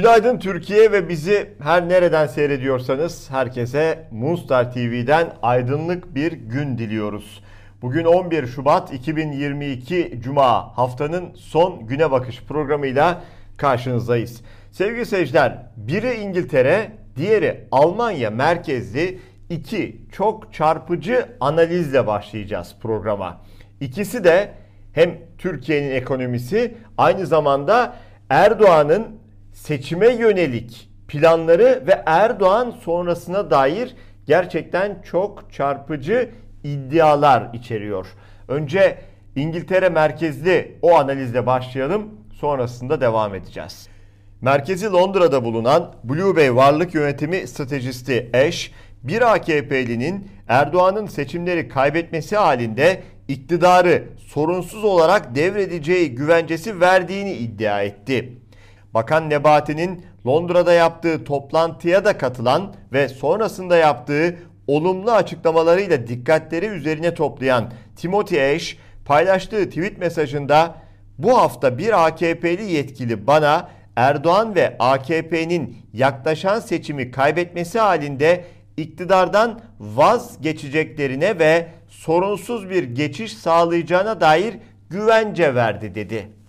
Günaydın Türkiye ve bizi her nereden seyrediyorsanız herkese Moonstar TV'den aydınlık bir gün diliyoruz. Bugün 11 Şubat 2022 Cuma haftanın son güne bakış programıyla karşınızdayız. Sevgili seyirciler, biri İngiltere, diğeri Almanya merkezli iki çok çarpıcı analizle başlayacağız programa. İkisi de hem Türkiye'nin ekonomisi aynı zamanda Erdoğan'ın seçime yönelik planları ve Erdoğan sonrasına dair gerçekten çok çarpıcı iddialar içeriyor. Önce İngiltere merkezli o analizle başlayalım. Sonrasında devam edeceğiz. Merkezi Londra'da bulunan Blue Bay Varlık Yönetimi Stratejisti Ash, bir AKP'linin Erdoğan'ın seçimleri kaybetmesi halinde iktidarı sorunsuz olarak devredeceği güvencesi verdiğini iddia etti. Bakan Nebati'nin Londra'da yaptığı toplantıya da katılan ve sonrasında yaptığı olumlu açıklamalarıyla dikkatleri üzerine toplayan Timothy Ash paylaştığı tweet mesajında bu hafta bir AKP'li yetkili bana Erdoğan ve AKP'nin yaklaşan seçimi kaybetmesi halinde iktidardan vazgeçeceklerine ve sorunsuz bir geçiş sağlayacağına dair güvence verdi dedi.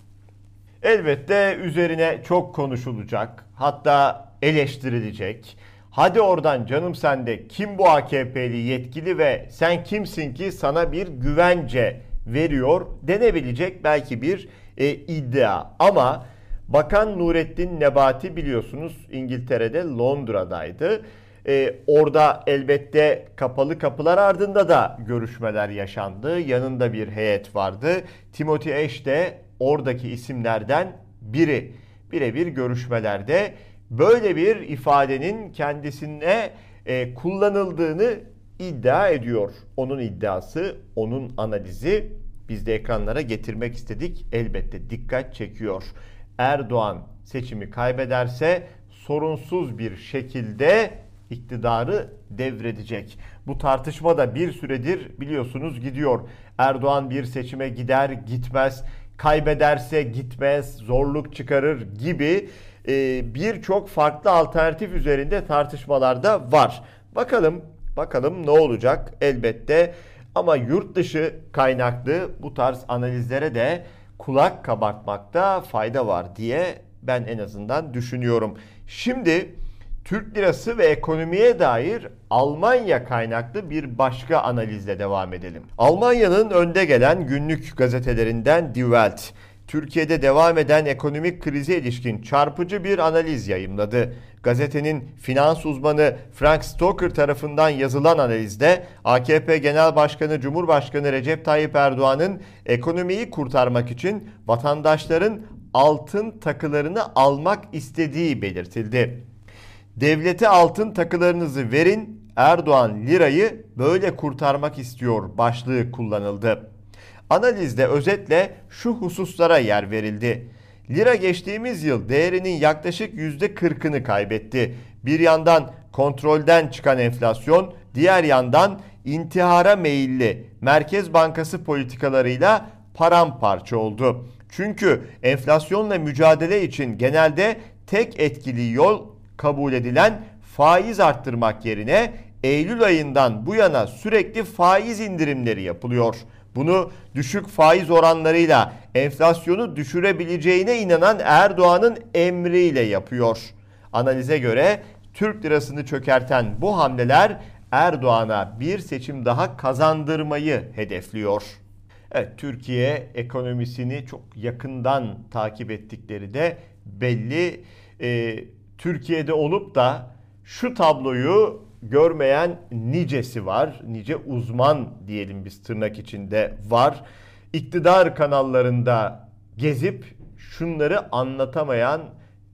Elbette üzerine çok konuşulacak. Hatta eleştirilecek. Hadi oradan canım sende kim bu AKP'li yetkili ve sen kimsin ki sana bir güvence veriyor denebilecek belki bir e, iddia. Ama Bakan Nurettin Nebati biliyorsunuz İngiltere'de Londra'daydı. Ee, orada elbette kapalı kapılar ardında da görüşmeler yaşandı. Yanında bir heyet vardı. Timothy Ash de oradaki isimlerden biri. Birebir görüşmelerde böyle bir ifadenin kendisine e, kullanıldığını iddia ediyor. Onun iddiası, onun analizi biz de ekranlara getirmek istedik. Elbette dikkat çekiyor. Erdoğan seçimi kaybederse sorunsuz bir şekilde iktidarı devredecek. Bu tartışma da bir süredir biliyorsunuz gidiyor. Erdoğan bir seçime gider gitmez, kaybederse gitmez, zorluk çıkarır gibi e, birçok farklı alternatif üzerinde tartışmalarda var. Bakalım bakalım ne olacak elbette ama yurt dışı kaynaklı bu tarz analizlere de kulak kabartmakta fayda var diye ben en azından düşünüyorum. Şimdi Türk lirası ve ekonomiye dair Almanya kaynaklı bir başka analizle devam edelim. Almanya'nın önde gelen günlük gazetelerinden Die Welt, Türkiye'de devam eden ekonomik krize ilişkin çarpıcı bir analiz yayımladı. Gazetenin finans uzmanı Frank Stoker tarafından yazılan analizde AKP Genel Başkanı Cumhurbaşkanı Recep Tayyip Erdoğan'ın ekonomiyi kurtarmak için vatandaşların altın takılarını almak istediği belirtildi. Devlete altın takılarınızı verin, Erdoğan lirayı böyle kurtarmak istiyor başlığı kullanıldı. Analizde özetle şu hususlara yer verildi. Lira geçtiğimiz yıl değerinin yaklaşık %40'ını kaybetti. Bir yandan kontrolden çıkan enflasyon, diğer yandan intihara meyilli Merkez Bankası politikalarıyla paramparça oldu. Çünkü enflasyonla mücadele için genelde tek etkili yol kabul edilen faiz arttırmak yerine Eylül ayından bu yana sürekli faiz indirimleri yapılıyor. Bunu düşük faiz oranlarıyla enflasyonu düşürebileceğine inanan Erdoğan'ın emriyle yapıyor. Analize göre Türk lirasını çökerten bu hamleler Erdoğan'a bir seçim daha kazandırmayı hedefliyor. Evet, Türkiye ekonomisini çok yakından takip ettikleri de belli. Ee, Türkiye'de olup da şu tabloyu görmeyen nicesi var. Nice uzman diyelim biz tırnak içinde var. İktidar kanallarında gezip şunları anlatamayan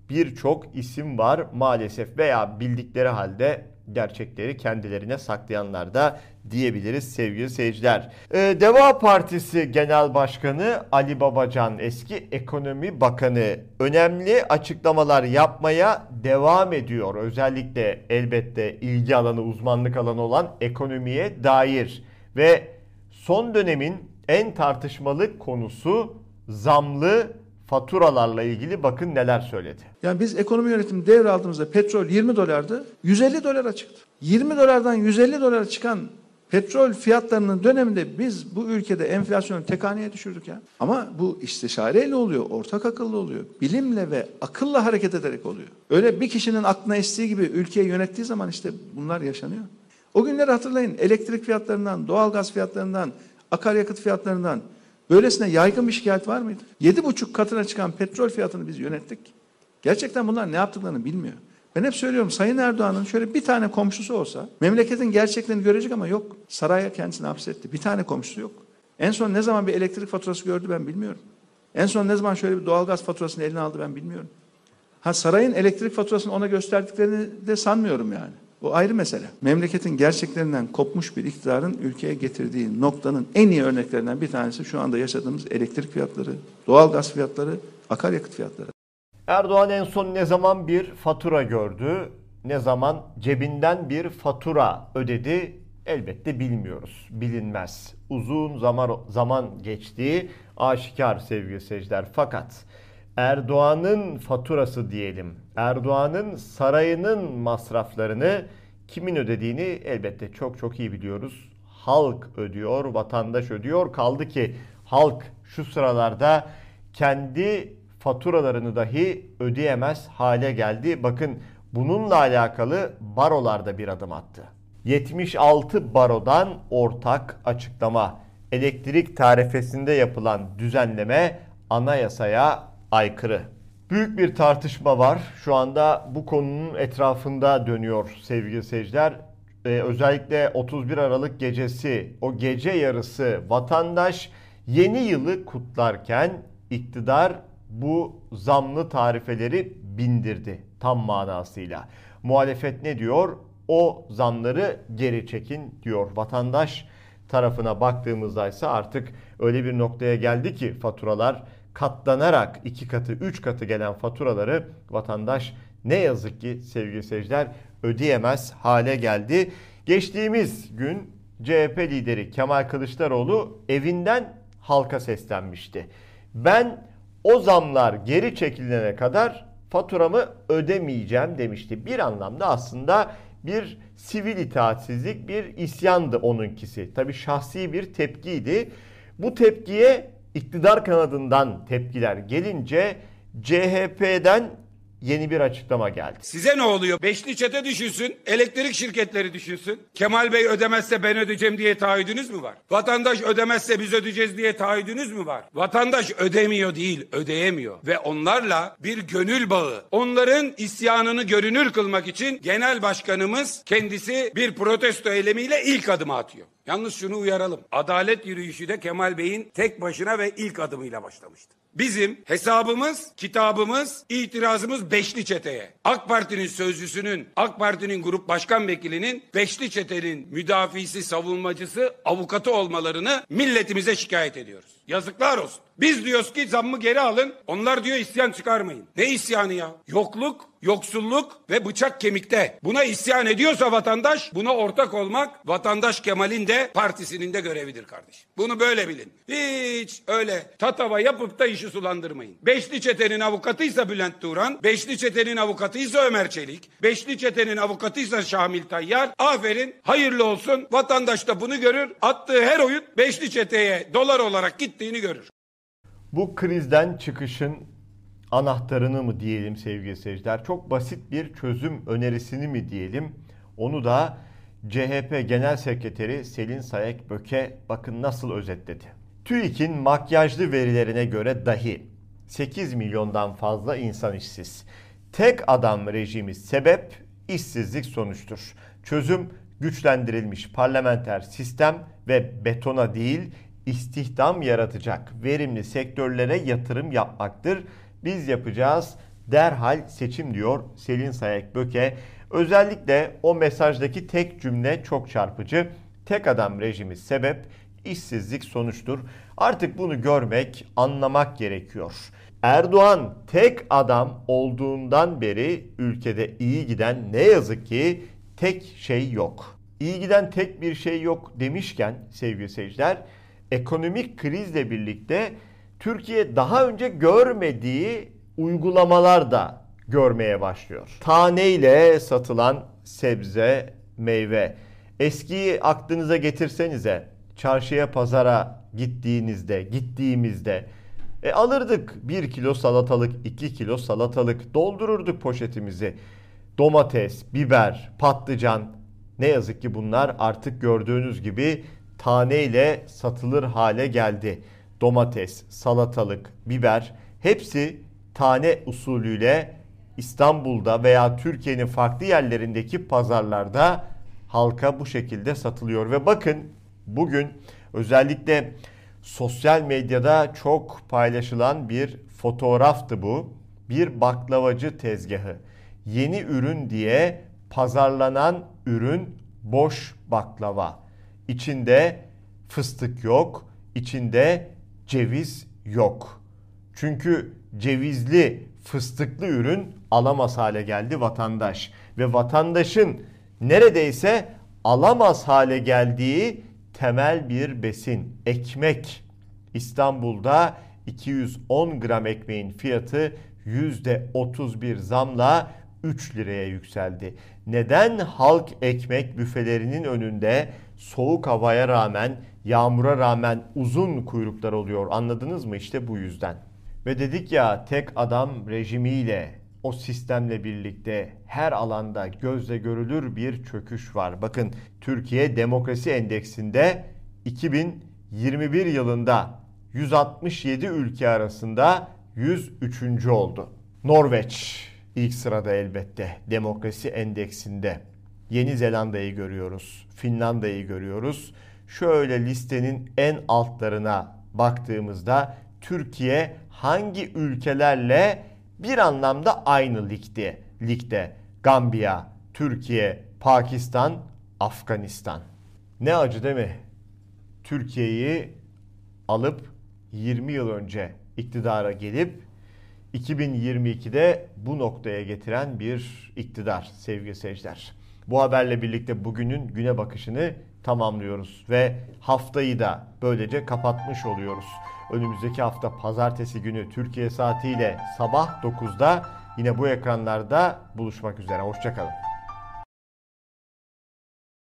birçok isim var maalesef veya bildikleri halde gerçekleri kendilerine saklayanlar da diyebiliriz sevgili seyirciler. Ee, Deva Partisi Genel Başkanı Ali Babacan eski ekonomi bakanı önemli açıklamalar yapmaya devam ediyor. Özellikle elbette ilgi alanı uzmanlık alanı olan ekonomiye dair ve son dönemin en tartışmalı konusu zamlı faturalarla ilgili bakın neler söyledi. Yani biz ekonomi yönetimi devraldığımızda petrol 20 dolardı, 150 dolara çıktı. 20 dolardan 150 dolara çıkan petrol fiyatlarının döneminde biz bu ülkede enflasyonu tek haneye düşürdük ya. Ama bu istişareyle oluyor, ortak akıllı oluyor. Bilimle ve akılla hareket ederek oluyor. Öyle bir kişinin aklına estiği gibi ülkeyi yönettiği zaman işte bunlar yaşanıyor. O günleri hatırlayın. Elektrik fiyatlarından, doğalgaz fiyatlarından, akaryakıt fiyatlarından böylesine yaygın bir şikayet var mıydı? Yedi buçuk katına çıkan petrol fiyatını biz yönettik. Gerçekten bunlar ne yaptıklarını bilmiyor. Ben hep söylüyorum Sayın Erdoğan'ın şöyle bir tane komşusu olsa memleketin gerçeklerini görecek ama yok. Saraya kendisini hapsetti. Bir tane komşusu yok. En son ne zaman bir elektrik faturası gördü ben bilmiyorum. En son ne zaman şöyle bir doğalgaz faturasını eline aldı ben bilmiyorum. Ha sarayın elektrik faturasını ona gösterdiklerini de sanmıyorum yani. Bu ayrı mesele. Memleketin gerçeklerinden kopmuş bir iktidarın ülkeye getirdiği noktanın en iyi örneklerinden bir tanesi şu anda yaşadığımız elektrik fiyatları, doğalgaz fiyatları, akaryakıt fiyatları. Erdoğan en son ne zaman bir fatura gördü, ne zaman cebinden bir fatura ödedi elbette bilmiyoruz. Bilinmez. Uzun zaman zaman geçtiği aşikar sevgili seyirciler. Fakat Erdoğan'ın faturası diyelim, Erdoğan'ın sarayının masraflarını kimin ödediğini elbette çok çok iyi biliyoruz. Halk ödüyor, vatandaş ödüyor. Kaldı ki halk şu sıralarda kendi faturalarını dahi ödeyemez hale geldi. Bakın bununla alakalı barolarda bir adım attı. 76 barodan ortak açıklama. Elektrik tarifesinde yapılan düzenleme anayasaya aykırı. Büyük bir tartışma var. Şu anda bu konunun etrafında dönüyor sevgili seyirciler. Ee, özellikle 31 Aralık gecesi, o gece yarısı vatandaş yeni yılı kutlarken iktidar bu zamlı tarifeleri bindirdi tam manasıyla. Muhalefet ne diyor? O zamları geri çekin diyor. Vatandaş tarafına baktığımızda ise artık öyle bir noktaya geldi ki faturalar katlanarak iki katı, üç katı gelen faturaları vatandaş ne yazık ki sevgili seyirciler ödeyemez hale geldi. Geçtiğimiz gün CHP lideri Kemal Kılıçdaroğlu evinden halka seslenmişti. Ben o zamlar geri çekilene kadar faturamı ödemeyeceğim demişti. Bir anlamda aslında bir sivil itaatsizlik, bir isyandı onunkisi. Tabi şahsi bir tepkiydi. Bu tepkiye iktidar kanadından tepkiler gelince CHP'den yeni bir açıklama geldi. Size ne oluyor? Beşli çete düşünsün, elektrik şirketleri düşünsün. Kemal Bey ödemezse ben ödeyeceğim diye taahhüdünüz mü var? Vatandaş ödemezse biz ödeyeceğiz diye taahhüdünüz mü var? Vatandaş ödemiyor değil, ödeyemiyor. Ve onlarla bir gönül bağı. Onların isyanını görünür kılmak için genel başkanımız kendisi bir protesto eylemiyle ilk adımı atıyor. Yalnız şunu uyaralım. Adalet yürüyüşü de Kemal Bey'in tek başına ve ilk adımıyla başlamıştı. Bizim hesabımız, kitabımız, itirazımız Beşli Çete'ye. AK Parti'nin sözcüsünün, AK Parti'nin grup başkan vekilinin Beşli Çete'nin müdafisi, savunmacısı, avukatı olmalarını milletimize şikayet ediyoruz. Yazıklar olsun. Biz diyoruz ki zammı geri alın. Onlar diyor isyan çıkarmayın. Ne isyanı ya? Yokluk, yoksulluk ve bıçak kemikte. Buna isyan ediyorsa vatandaş buna ortak olmak vatandaş Kemal'in de partisinin de görevidir kardeşim. Bunu böyle bilin. Hiç öyle tatava yapıp da işi sulandırmayın. Beşli çetenin avukatıysa Bülent Turan, Beşli çetenin avukatıysa Ömer Çelik, Beşli çetenin avukatıysa Şamil Tayyar. Aferin, hayırlı olsun. Vatandaş da bunu görür. Attığı her oyun Beşli çeteye dolar olarak gittiğini görür. Bu krizden çıkışın anahtarını mı diyelim sevgili seyirciler? Çok basit bir çözüm önerisini mi diyelim? Onu da CHP Genel Sekreteri Selin Sayek Böke bakın nasıl özetledi. TÜİK'in makyajlı verilerine göre dahi 8 milyondan fazla insan işsiz. Tek adam rejimi sebep işsizlik sonuçtur. Çözüm güçlendirilmiş parlamenter sistem ve betona değil istihdam yaratacak verimli sektörlere yatırım yapmaktır. Biz yapacağız derhal seçim diyor Selin Sayek Böke. Özellikle o mesajdaki tek cümle çok çarpıcı. Tek adam rejimi sebep, işsizlik sonuçtur. Artık bunu görmek, anlamak gerekiyor. Erdoğan tek adam olduğundan beri ülkede iyi giden ne yazık ki tek şey yok. İyi giden tek bir şey yok demişken sevgili seyirciler, ekonomik krizle birlikte Türkiye daha önce görmediği uygulamalar da görmeye başlıyor. Taneyle satılan sebze, meyve. Eskiyi aklınıza getirsenize. Çarşıya, pazara gittiğinizde, gittiğimizde e, alırdık 1 kilo salatalık, 2 kilo salatalık, doldururduk poşetimizi. Domates, biber, patlıcan. Ne yazık ki bunlar artık gördüğünüz gibi taneyle satılır hale geldi. Domates, salatalık, biber hepsi tane usulüyle İstanbul'da veya Türkiye'nin farklı yerlerindeki pazarlarda halka bu şekilde satılıyor. Ve bakın bugün özellikle sosyal medyada çok paylaşılan bir fotoğraftı bu. Bir baklavacı tezgahı. Yeni ürün diye pazarlanan ürün boş baklava. İçinde fıstık yok, içinde ceviz yok. Çünkü cevizli, fıstıklı ürün alamaz hale geldi vatandaş ve vatandaşın neredeyse alamaz hale geldiği temel bir besin ekmek. İstanbul'da 210 gram ekmeğin fiyatı %31 zamla 3 liraya yükseldi. Neden halk ekmek büfelerinin önünde soğuk havaya rağmen, yağmura rağmen uzun kuyruklar oluyor anladınız mı? İşte bu yüzden. Ve dedik ya tek adam rejimiyle o sistemle birlikte her alanda gözle görülür bir çöküş var. Bakın Türkiye Demokrasi Endeksinde 2021 yılında 167 ülke arasında 103. oldu. Norveç ilk sırada elbette Demokrasi Endeksinde. Yeni Zelanda'yı görüyoruz, Finlandiya'yı görüyoruz. Şöyle listenin en altlarına baktığımızda Türkiye hangi ülkelerle bir anlamda aynı ligde. Ligde Gambiya, Türkiye, Pakistan, Afganistan. Ne acı değil mi? Türkiye'yi alıp 20 yıl önce iktidara gelip 2022'de bu noktaya getiren bir iktidar sevgili seyirciler. Bu haberle birlikte bugünün güne bakışını tamamlıyoruz ve haftayı da böylece kapatmış oluyoruz. Önümüzdeki hafta pazartesi günü Türkiye saatiyle sabah 9'da yine bu ekranlarda buluşmak üzere. Hoşçakalın.